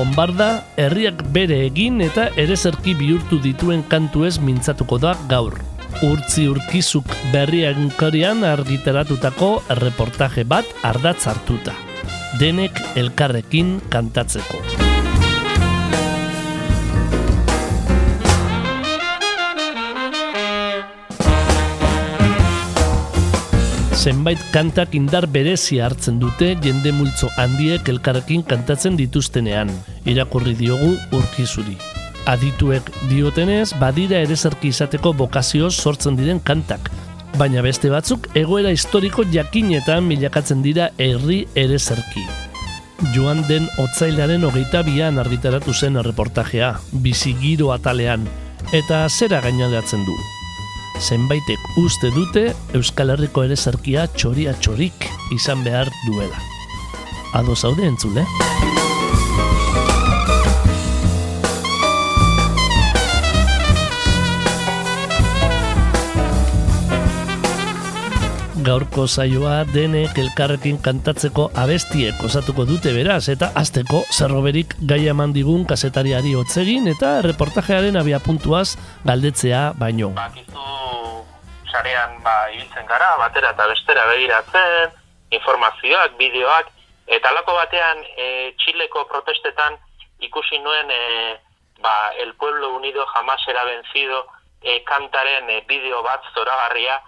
Bombarda, herriak bere egin eta erezerki bihurtu dituen kantuez mintzatuko da gaur. Urtzi urkizuk berriak karian argitaratutako reportaje bat ardatz hartuta. Denek elkarrekin kantatzeko. Zenbait kantak indar berezi hartzen dute jende multzo handiek elkarrekin kantatzen dituztenean, irakurri diogu urkizuri. Adituek diotenez, badira erezerki izateko bokazioz sortzen diren kantak, baina beste batzuk egoera historiko jakinetan milakatzen dira herri erezerki. Joan den otzailaren hogeita bian argitaratu zen erreportajea, bizigiro atalean, eta zera gainalatzen du, zenbaitek uste dute Euskal Herriko ere zarkia txoria txorik izan behar duela. Ado zaude entzule? Gaurko saioa denek elkarrekin kantatzeko abestiek osatuko dute beraz eta azteko zerroberik gai eman digun kasetariari hotzegin eta reportajearen abia puntuaz galdetzea baino. Bakizu sarean ba, ibiltzen gara, batera eta bestera begiratzen, informazioak, bideoak, eta lako batean e, Txileko protestetan ikusi nuen e, ba, El Pueblo Unido jamás era vencido e, kantaren e, bideo bat zoragarria,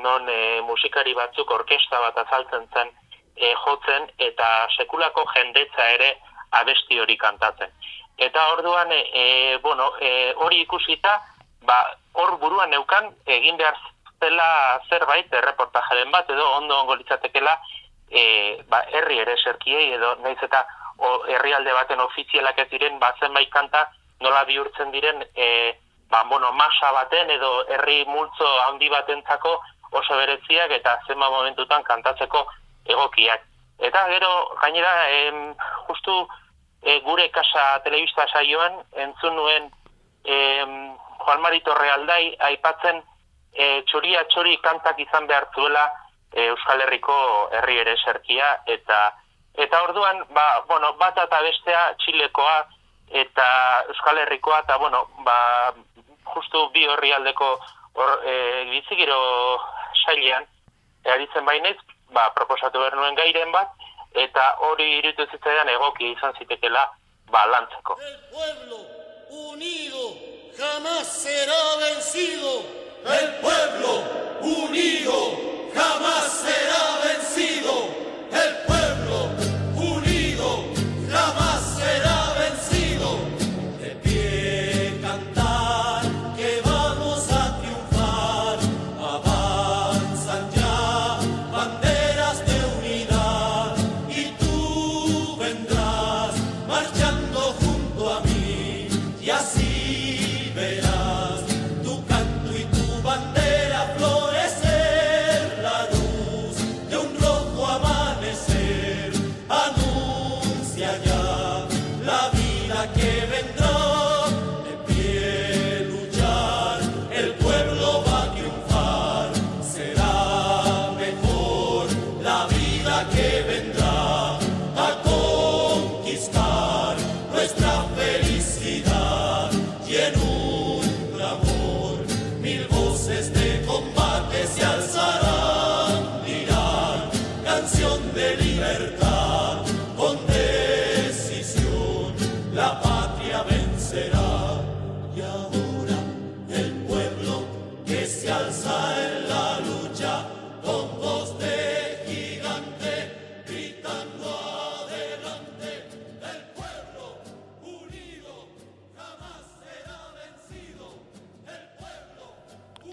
non e, musikari batzuk orkesta bat azaltzen zen e, jotzen eta sekulako jendetza ere abesti hori kantatzen. Eta orduan, e bueno, e, hori ikusita, ba, hor buruan neukan, egin behar zela zerbait, erreportajaren bat, edo ondo ongo litzatekela, e, ba, herri ere serkiei, edo naiz eta herrialde baten ofizialak ez diren, ba, zenbait kanta nola bihurtzen diren, e, ba, bueno, masa baten, edo herri multzo handi batentzako oso beretziak eta zenba momentutan kantatzeko egokiak. Eta gero, gainera, em, justu e, gure kasa telebista saioan, entzun nuen em, Juan Marito Realdai aipatzen e, txoria txori kantak izan behar zuela e, Euskal Herriko herri ere serkia eta eta orduan ba, bueno, bat eta bestea Txilekoa eta Euskal Herrikoa eta bueno, ba, justu bi horri aldeko or, e, bizigiro sailean, eritzen bainez, ba, proposatu behar nuen gairen bat, eta hori iritu zitzaidan egoki izan zitekela ba, lantzeko. El pueblo unido jamás será vencido. El pueblo unido jamás será vencido.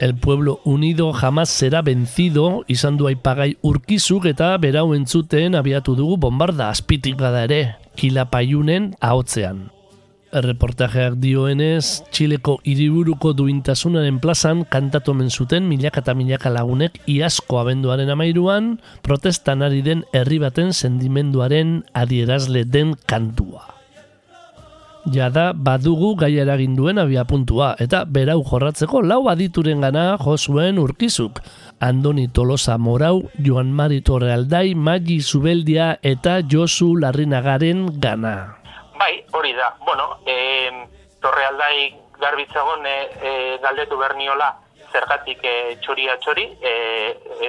El pueblo unido jamás será vencido izan du aipagai urkizuk eta berau entzuten abiatu dugu bombarda azpitik bada ere, kila paiunen ahotzean. Erreportajeak dioenez, Txileko hiriburuko duintasunaren plazan kantatu zuten milaka eta milaka lagunek iazko abenduaren amairuan, protestan ari den herri baten sendimenduaren adierazle den kantua. Jada badugu gai eragin duen abia puntua, eta berau jorratzeko lau adituren gana josuen urkizuk. Andoni Tolosa Morau, Joan Mari Torrealdai, Magi Zubeldia eta Josu Larrinagaren gana. Bai, hori da. Bueno, e, Torrealdai garbitzagon e, e, galdetu berniola zergatik e, txoria txori, e,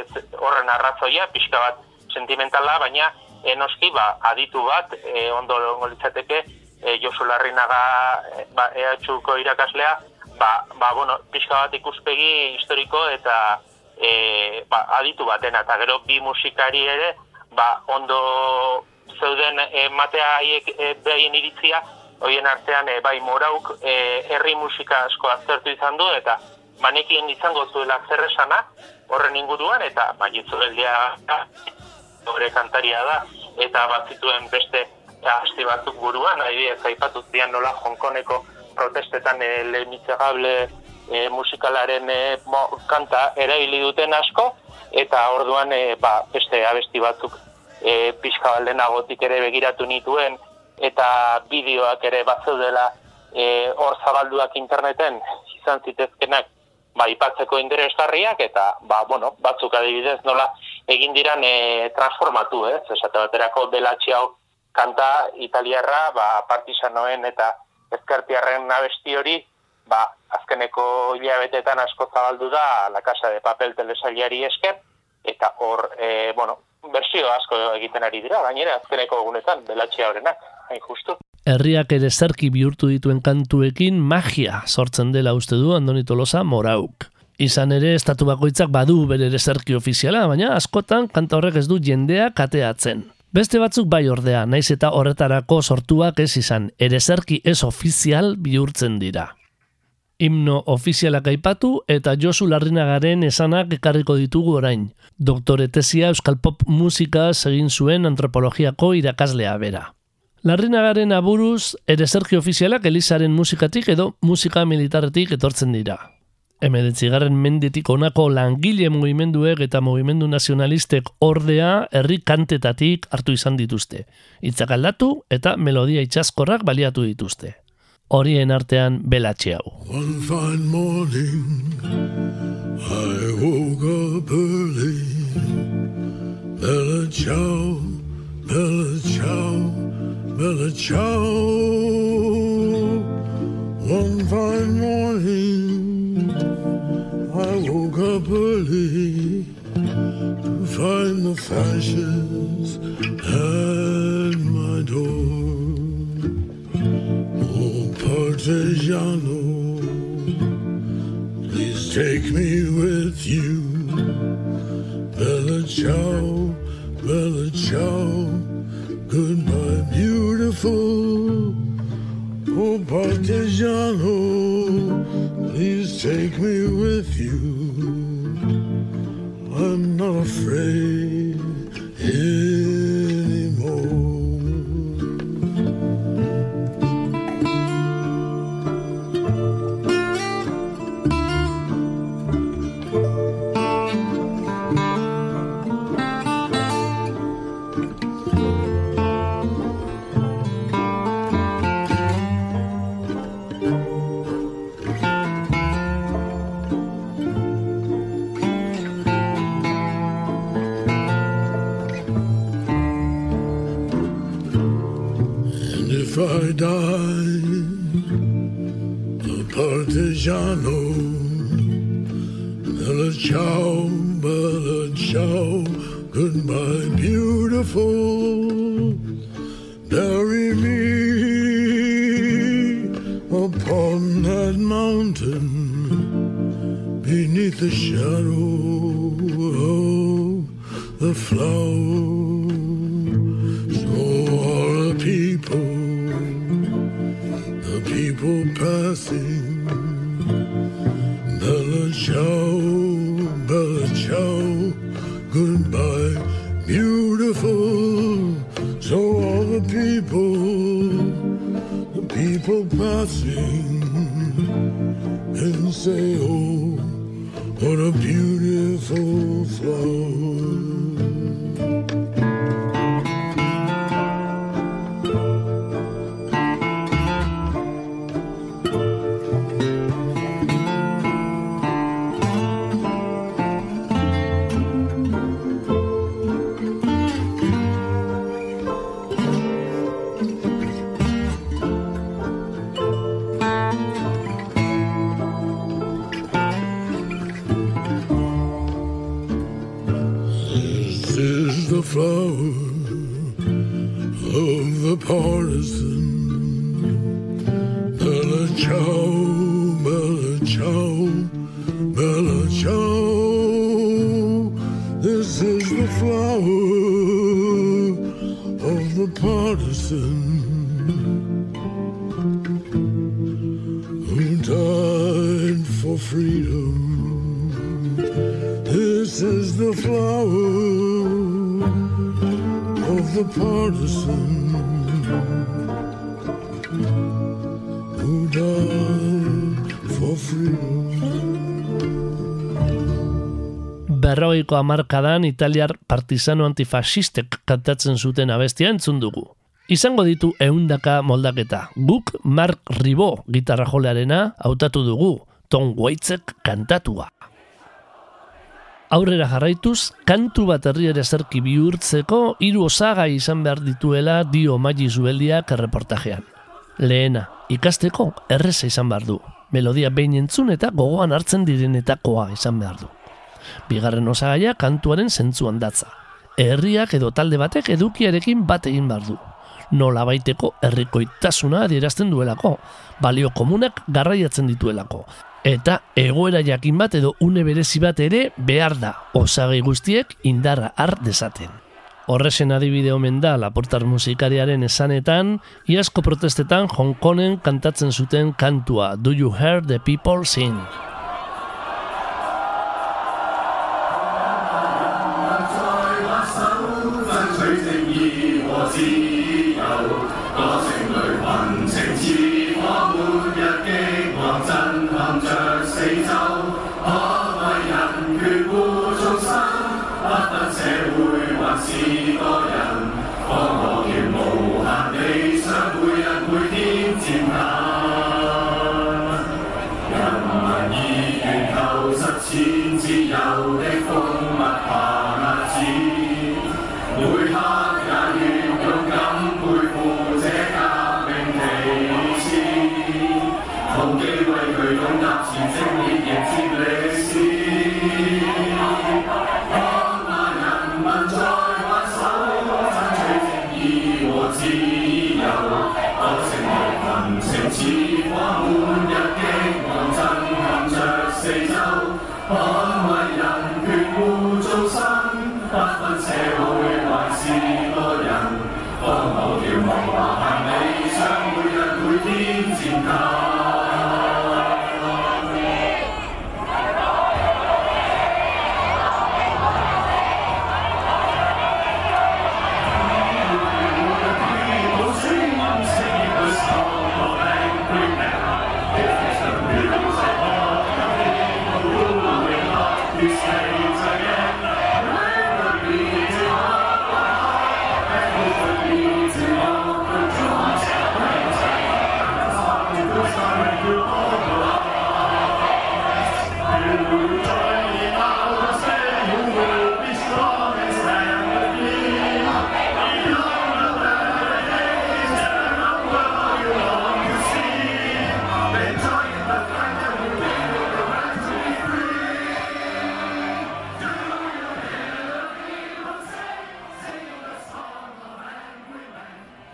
ez, horren arrazoia, pixka bat sentimentala, baina e, noski ba, aditu bat, e, ondo litzateke, e, Josu Larrinaga e, ba, EHUko irakaslea, ba, ba, bueno, pixka bat ikuspegi historiko eta e, ba, aditu batena, eta gero bi musikari ere, ba, ondo zeuden e, matea haiek e, behaien iritzia, hoien artean e, bai morauk e, herri musika asko aztertu izan du, eta banekien izango zuela zerresana horren inguruan, eta bai itzueldia hori kantaria da, eta bat zituen beste hasti batzuk buruan, adibidez aipatu zian nola Hongkoneko protestetan e, lehenitzegable e, musikalaren e, mo, kanta eraili duten asko, eta orduan e, ba, beste abesti batzuk e, pixka baldenagotik ere begiratu nituen, eta bideoak ere batzeudela e, hor zabalduak interneten izan zitezkenak ba, ipatzeko interesgarriak, eta ba, bueno, batzuk adibidez nola egin diran e, transformatu, ez? Esate baterako belatxe hau kanta italiarra, ba, partisanoen eta ezkertiarren abesti hori, ba, azkeneko hilabetetan asko zabaldu da La Casa de Papel telesailari esker, eta hor, e, bueno, bersio asko egiten ari dira, gainera azkeneko egunetan, belatxea horrenak, hain justu. Herriak ere zerki bihurtu dituen kantuekin magia sortzen dela uste du Andoni Tolosa morauk. Izan ere, estatu bakoitzak badu bere zerki ofiziala, baina askotan kanta horrek ez du jendea kateatzen. Beste batzuk bai ordea, naiz eta horretarako sortuak ez izan, ere zerki ez ofizial bihurtzen dira himno ofizialak aipatu eta Josu Larrinagaren esanak ekarriko ditugu orain. Doktore tesia Euskal Pop musika egin zuen antropologiako irakaslea bera. Larrinagaren aburuz, ere zerki ofizialak Elizaren musikatik edo musika militarretik etortzen dira. Emedetzigarren mendetik onako langile mugimenduek eta mugimendu nazionalistek ordea herri kantetatik hartu izan dituzte. Itzak aldatu eta melodia itxaskorrak baliatu dituzte. horien artean belatxe hau. One fine morning I woke up early Bella ciao, bella ciao, bella ciao One fine morning I woke up early To find the fashions at my door Oh, Partigiano, please take me with you. Bella ciao, bella ciao, goodbye, beautiful. Oh, Partigiano, please take me with you. I'm not afraid. The people, the people passing, and say, oh, what a beautiful flower. Berrogeiko hamarkadan italiar partizano antifasistek kantatzen zuten abestia entzun dugu. Izango ditu eundaka moldaketa. Guk Mark Ribó gitarra jolearena hautatu dugu, Tom Waitzek kantatua. Aurrera jarraituz, kantu bat herriere zerki bihurtzeko hiru osagai izan behar dituela dio maili zubeldiak erreportajean. Lehena, ikasteko erreza izan behar du. Melodia behin entzun eta gogoan hartzen direnetakoa izan behar du. Bigarren osagaia kantuaren zentzuan datza. Herriak edo talde batek edukiarekin bat egin behar du. Nola baiteko herrikoitasuna adierazten duelako, balio komunak garraiatzen dituelako. Eta egoera jakin bat edo une berezi bat ere behar da, osagai guztiek indarra har dezaten. Horrezen adibide omen da Laportar musikariaren esanetan, iazko protestetan Hongkonen kantatzen zuten kantua Do You Hear the People Sing? Shiva.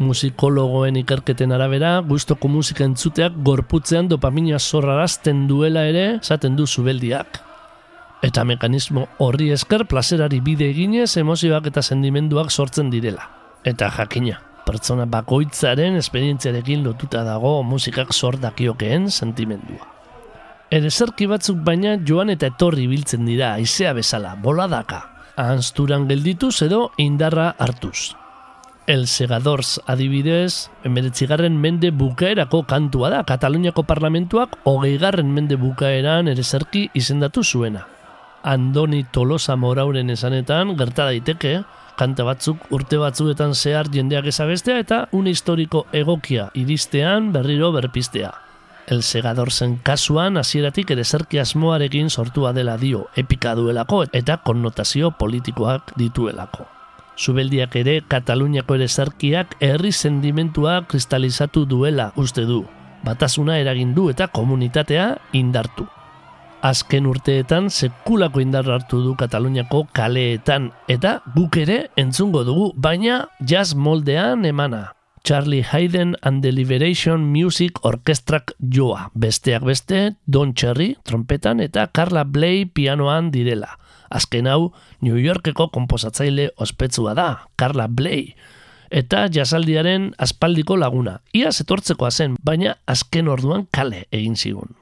Musikologoen ikerketen arabera, gustoko musika entzuteak gorputzean dopamina zorrarazten duela ere, esaten du zubeldiak. Eta mekanismo horri esker plazerari bide eginez emozioak eta sentimenduak sortzen direla. Eta jakina, pertsona bakoitzaren esperientziarekin lotuta dago musikak sor dakiokeen sentimendua. Ere zerki batzuk baina joan eta etorri biltzen dira, aizea bezala, boladaka. ahanzturan geldituz edo indarra hartuz. El Segadors adibidez, emeretzigarren mende bukaerako kantua da, Kataluniako parlamentuak hogeigarren mende bukaeran erezerki izendatu zuena. Andoni Tolosa Morauren esanetan gerta daiteke, kanta batzuk urte batzuetan zehar jendeak ezabestea eta un historiko egokia iristean berriro berpistea. El Segadorzen kasuan hasieratik ere zerki asmoarekin sortua dela dio epika duelako eta konnotazio politikoak dituelako. Zubeldiak ere Kataluniako ere zerkiak herri sendimentua kristalizatu duela uste du. Batasuna eragin du eta komunitatea indartu. Azken urteetan sekulako indarra hartu du Kataluniako kaleetan eta guk ere entzungo dugu, baina jazz moldean emana. Charlie Hayden and the Liberation Music Orkestrak joa. Besteak beste, Don Cherry trompetan eta Carla Bley pianoan direla. Azken hau, New Yorkeko komposatzaile ospetsua da, Carla Bley. Eta jasaldiaren aspaldiko laguna. Ia etortzekoa zen, baina azken orduan kale egin zigun.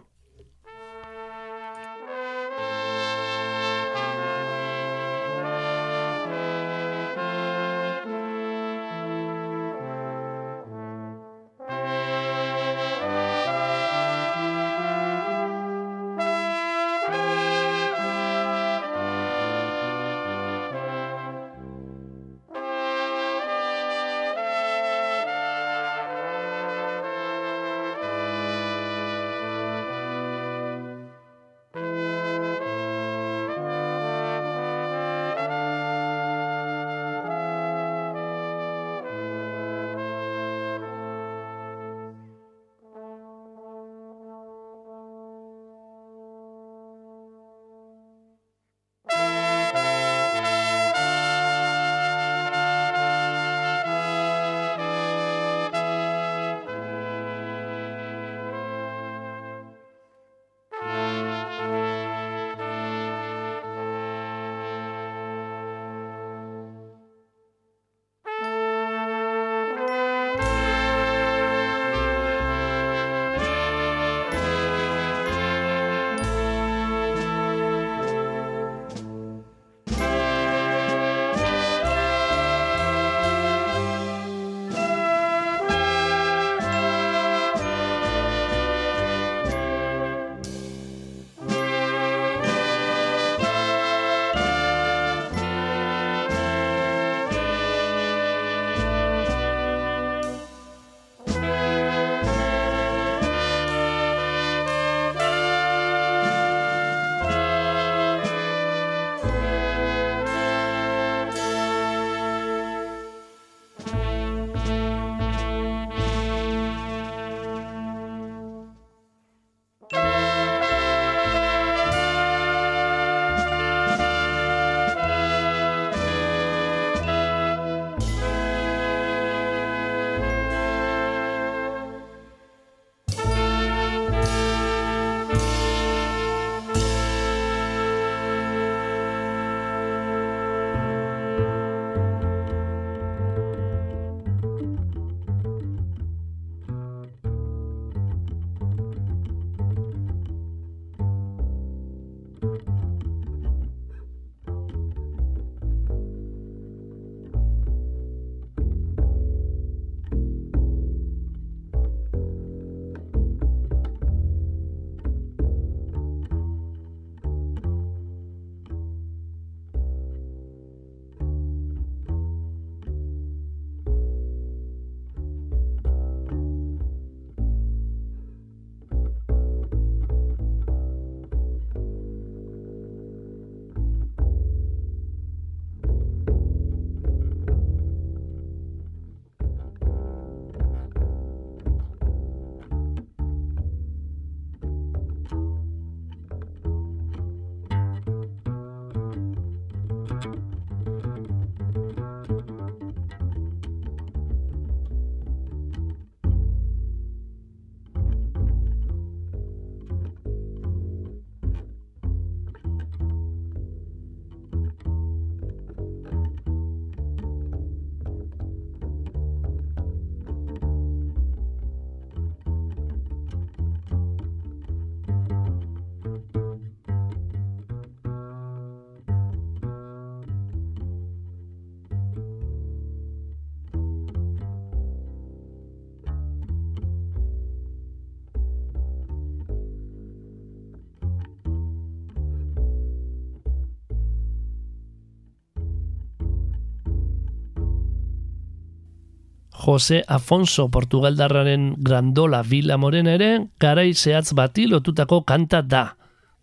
Jose Afonso Portugaldarraren Grandola Vila Morena ere garai zehatz bati lotutako kanta da.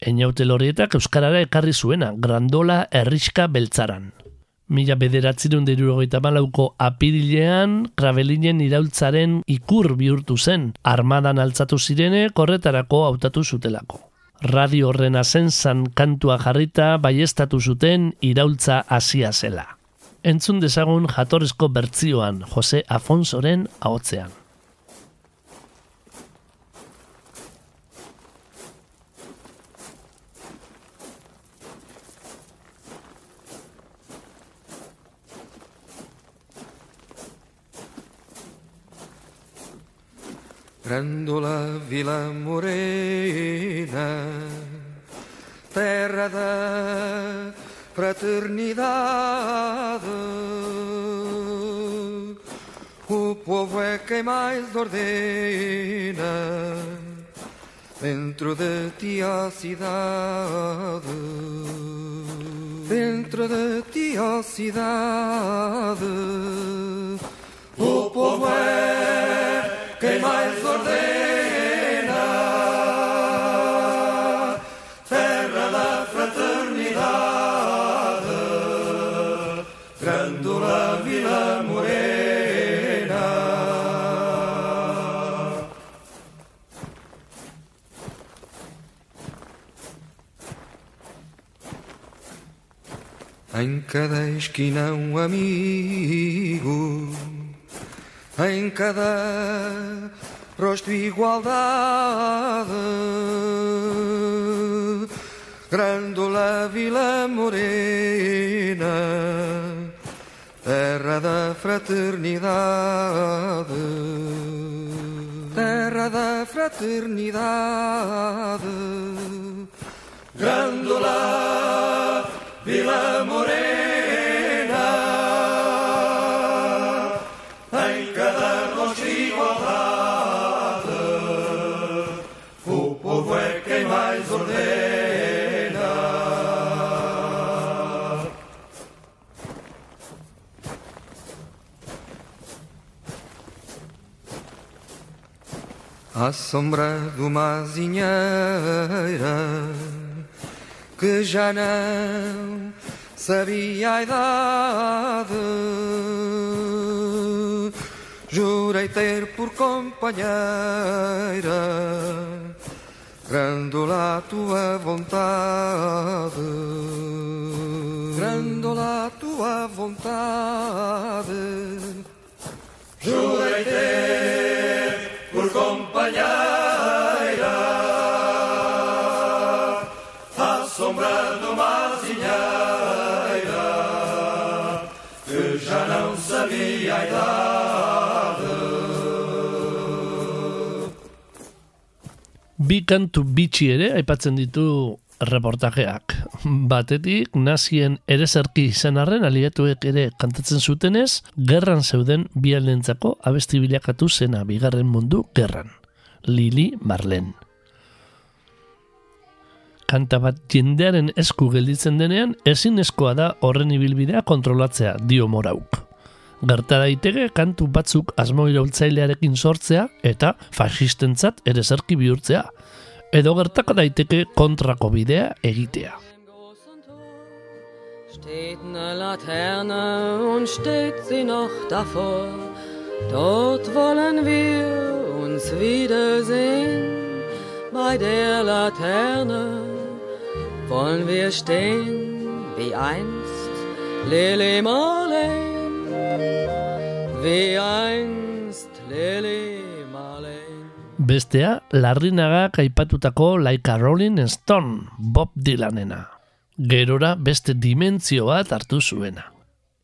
Einaute lorietak Euskarara ekarri zuena, Grandola Erriska Beltzaran. Mila bederatzerun derurogeita malauko apirilean, Kravelinen iraultzaren ikur bihurtu zen, armadan altzatu zirene korretarako hautatu zutelako. Radio horren asentzan kantua jarrita baiestatu zuten iraultza hasia zela. Entzun dezagun jatorrezko bertzioan Jose Afonsoren ahotzean. Grandola Vila Morena, terra da fraternidade. O povo é quem mais ordena dentro de ti a cidade. Dentro de ti a cidade. O povo é quem mais ordena. Cada esquina um amigo em cada rosto igualdade. Grândola Vila Morena, terra da fraternidade, terra da fraternidade. Grândola Vila Morena, em cada rosto igualdade, o povo é quem mais ordena. À sombra de uma azinheira que já não sabia a idade. Jurei ter por companheira Grândola a tua vontade Grândola a tua vontade Jurei ter por companheira Bi kantu bitxi ere aipatzen ditu reportajeak. Batetik, nazien erezerki izan arren aliatuek ere kantatzen zutenez, gerran zeuden bi aldentzako abesti bilakatu zena bigarren mundu gerran. Lili Marlen. Kanta bat jendearen esku gelditzen denean, ezinezkoa da horren ibilbidea kontrolatzea dio morauk. Gerta daiteke kantu batzuk asmo iraultzailearekin sortzea eta fasistentzat erezerki bihurtzea. Edo gertaka daiteke kontrako bidea egitea. Steht eine Laterne und steht sie noch davor. Dort wollen wir uns wiedersehen. Bei der Laterne wollen wir stehen wie einst Lili Marleen. Wie einst Lili Marleen. Bestea, larrinagak aipatutako Like a Rolling Stone, Bob Dylanena. Gerora beste dimentzio bat hartu zuena.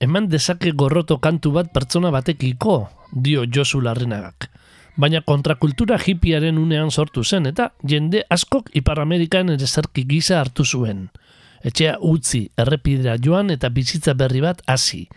Eman dezake gorroto kantu bat pertsona batekiko, dio Josu larrinagak. Baina kontrakultura hippiaren unean sortu zen eta jende askok Ipar Amerikan ere zerki gisa hartu zuen. Etxea utzi, errepidera joan eta bizitza berri bat hasi.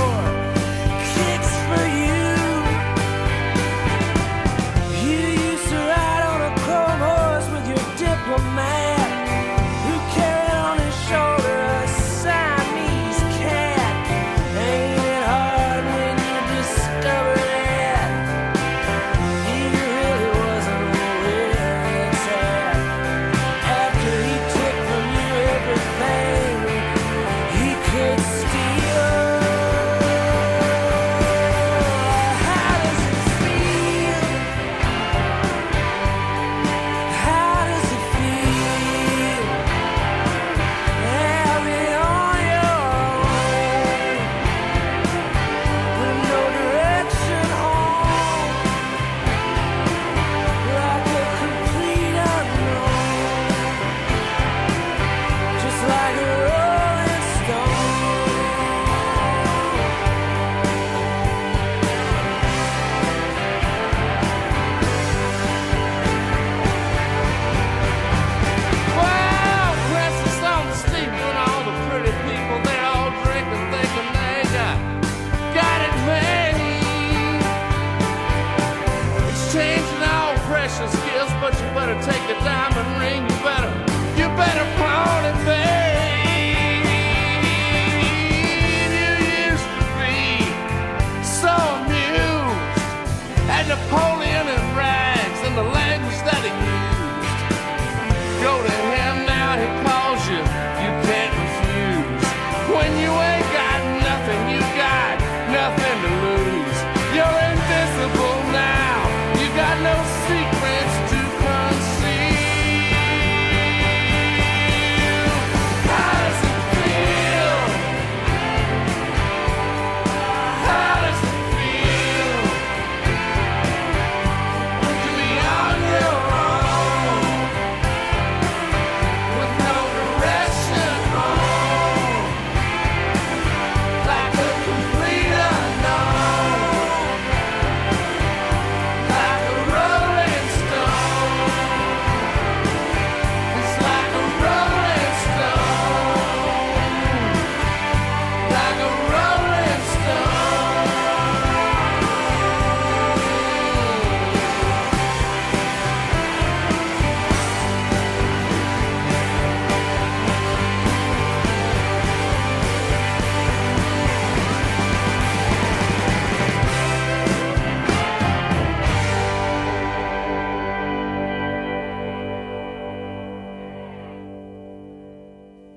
more. But you better take a diamond ring, you better, you better pawn it, babe. You used to be so amused at Napoleon and rags and the language that he used. Go to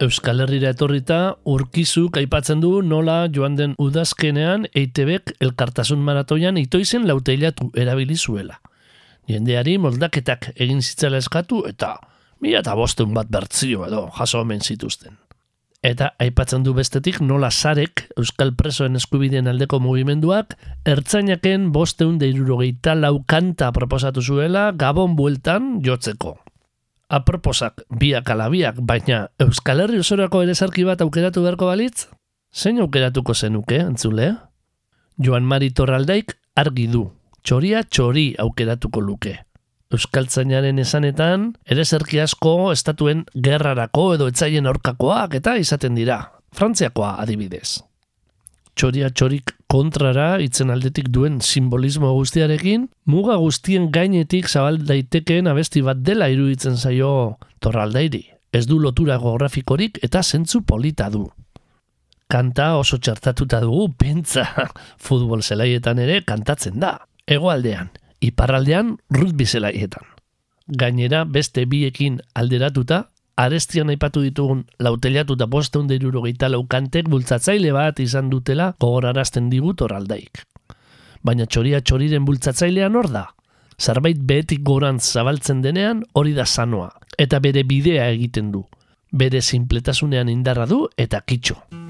Euskal Herrira etorrita, urkizuk aipatzen du nola joan den udazkenean EITBek elkartasun maratoian itoizen lauteilatu erabili zuela. Jendeari moldaketak egin zitzala eskatu eta mila eta bosteun bat bertzio edo jaso omen zituzten. Eta aipatzen du bestetik nola sarek Euskal Presoen eskubideen aldeko mugimenduak ertzainaken bosteun deirurogeita lau kanta proposatu zuela gabon bueltan jotzeko. Aproposak biak ala biak, baina Euskal Herri osorako ere sarki bat aukeratu beharko balitz? Zein aukeratuko zenuke, entzule? Joan Mari Torraldaik argi du, txoria txori aukeratuko luke. Euskaltzainaren esanetan, ere zerki asko estatuen gerrarako edo etzaien aurkakoak eta izaten dira. Frantziakoa adibidez. Txoria txorik kontrara itzen aldetik duen simbolismo guztiarekin, muga guztien gainetik zabal daitekeen abesti bat dela iruditzen zaio torraldairi. Ez du lotura geografikorik eta zentzu polita du. Kanta oso txartatuta dugu, pentsa, futbol zelaietan ere kantatzen da. Hegoaldean, iparraldean rugby zelaietan. Gainera, beste biekin alderatuta, arestian aipatu ditugun lautelatuta bosteun derurogeita laukantek bultzatzaile bat izan dutela gogorarazten digut oraldaik. Baina txoria txoriren bultzatzailean hor da. Zerbait behetik gorantz zabaltzen denean hori da sanoa, eta bere bidea egiten du. Bere simpletasunean indarra du eta kitxo.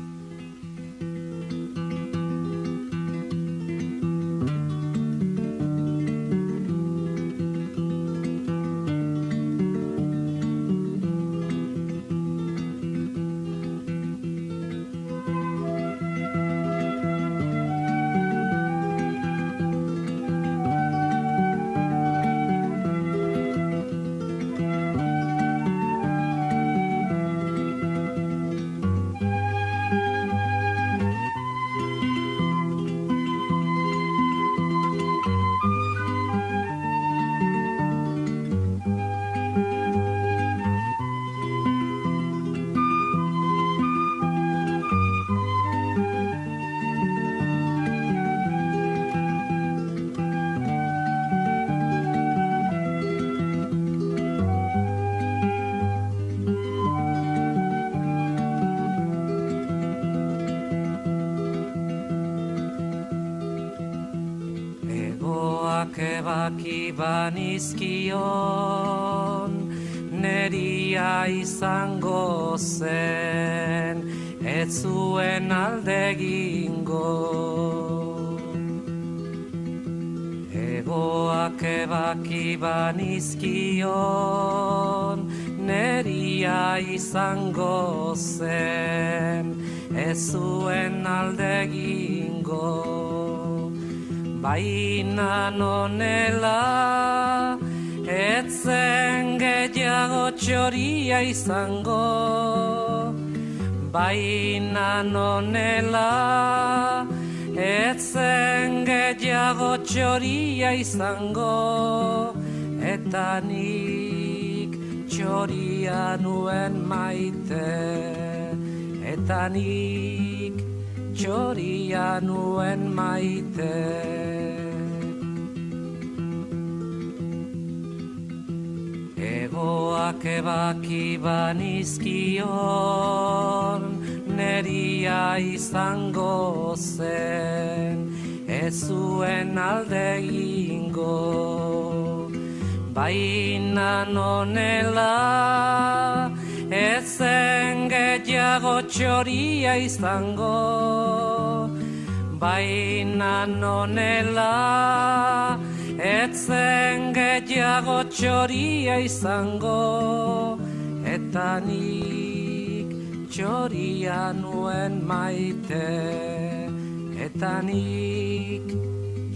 Banizkion Neria izango zen Ez zuen aldegingo Egoak ebaki banizkion Neria izango zen Ez zuen aldegingo Baina nonela etzen gehiago txoria izango. Baina nonela etzen gehiago txoria izango. Eta nik txoria nuen maite Eta nik txoria nuen maite. Egoak ebaki banizkion Neria izango zen Ez zuen alde egingo. Baina nonela Ezen gehiago txoria izango Baina nonela. Etzen gehiago txoria izango Eta nik txoria nuen maite. Eta nik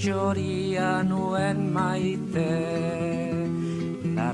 txoria nuen maite. La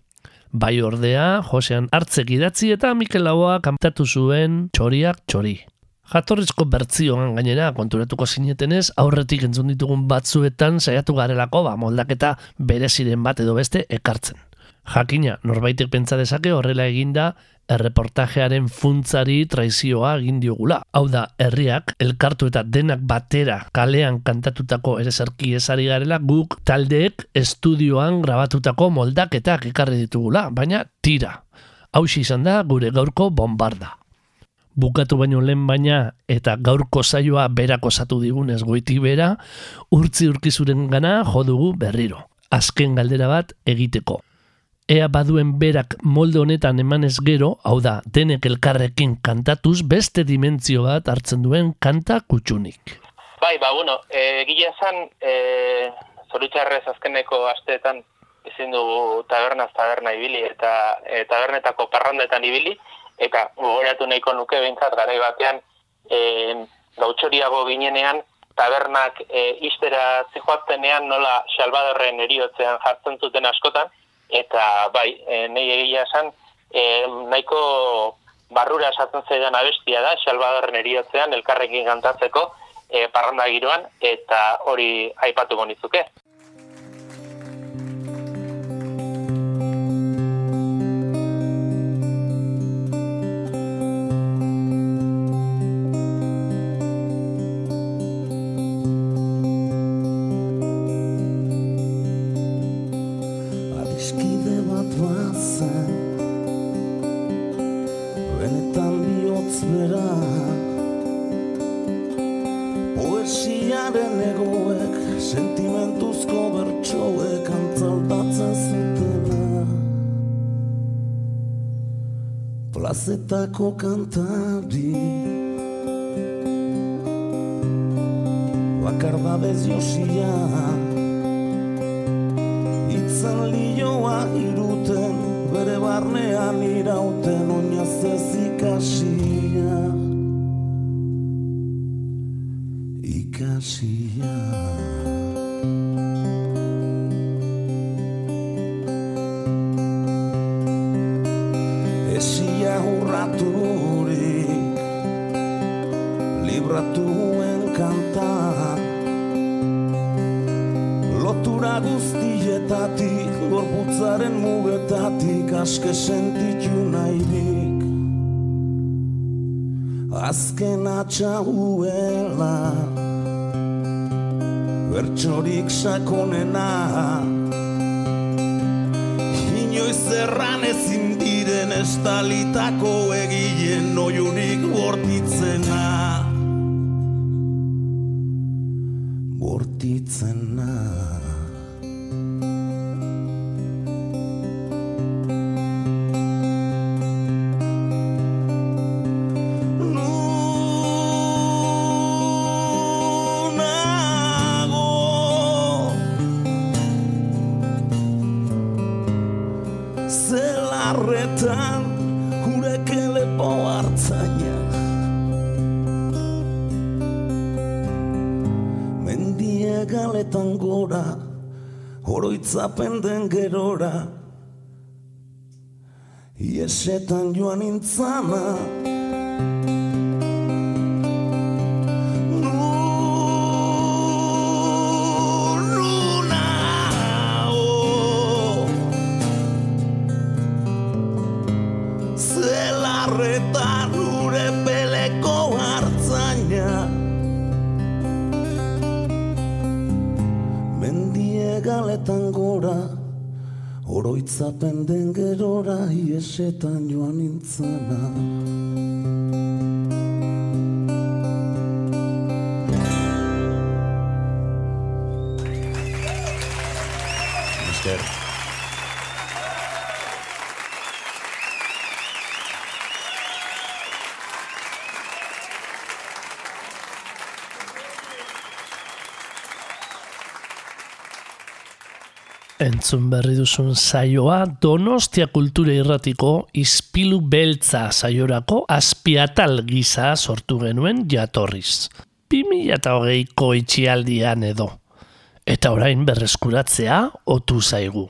Bai ordea, Josean hartzek idatzi eta Mikel Laboa kantatu zuen txoriak txori. Jatorrizko bertzioan gainera konturatuko zinetenez aurretik entzun ditugun batzuetan saiatu garelako ba moldaketa bereziren bat edo beste ekartzen. Jakina, norbaitek pentsa dezake horrela eginda erreportajearen funtzari traizioa egin diogula. Hau da, herriak, elkartu eta denak batera kalean kantatutako ereserki esari garela guk taldeek estudioan grabatutako moldaketak ekarri ditugula, baina tira. Hau izan da gure gaurko bombarda. Bukatu baino lehen baina eta gaurko saioa berak osatu digunez goiti bera, urtzi urkizuren gana jodugu berriro. azken galdera bat egiteko. Ea baduen berak molde honetan emanez gero, hau da, denek elkarrekin kantatuz beste dimentzio bat hartzen duen kanta kutxunik. Bai, ba, bueno, e, gila esan, e, zoritxarrez azkeneko asteetan ezin dugu tabernaz taberna ibili eta e, tabernetako parrandetan ibili, eta gogoratu nahiko nuke behintzat garai batean e, gautxoriago ginenean tabernak e, iztera zijoaztenean nola Salvadorren eriotzean jartzen zuten askotan, eta bai, e, nahi egia esan, e, nahiko barrura esatzen zaidan abestia da, Salvadorren eriotzean elkarrekin kantatzeko e, parranda giroan, eta hori aipatuko nizuke. Plazetako kantari Bakardadez josia Itzan lioa iruten, bere barnean irauten oinaz ez ikasia. Ikasia. Esia hurraturik, libratuen kantan, Lotura guztietatik, gorputzaren mugetatik aske sentitu nahirik. Azken atxahuela, bertxorik sakonena, inoiz erran ezin estalitako egien oiurik bortitzena. Bortitzena. Oroitzapen den gerora Iesetan joan intzana Iesetan joan nintzana Entzun berri duzun saioa Donostia Kultura Irratiko Ispilu Beltza saiorako azpiatal gisa sortu genuen jatorriz. 2008ko itxialdian edo. Eta orain berreskuratzea otu zaigu.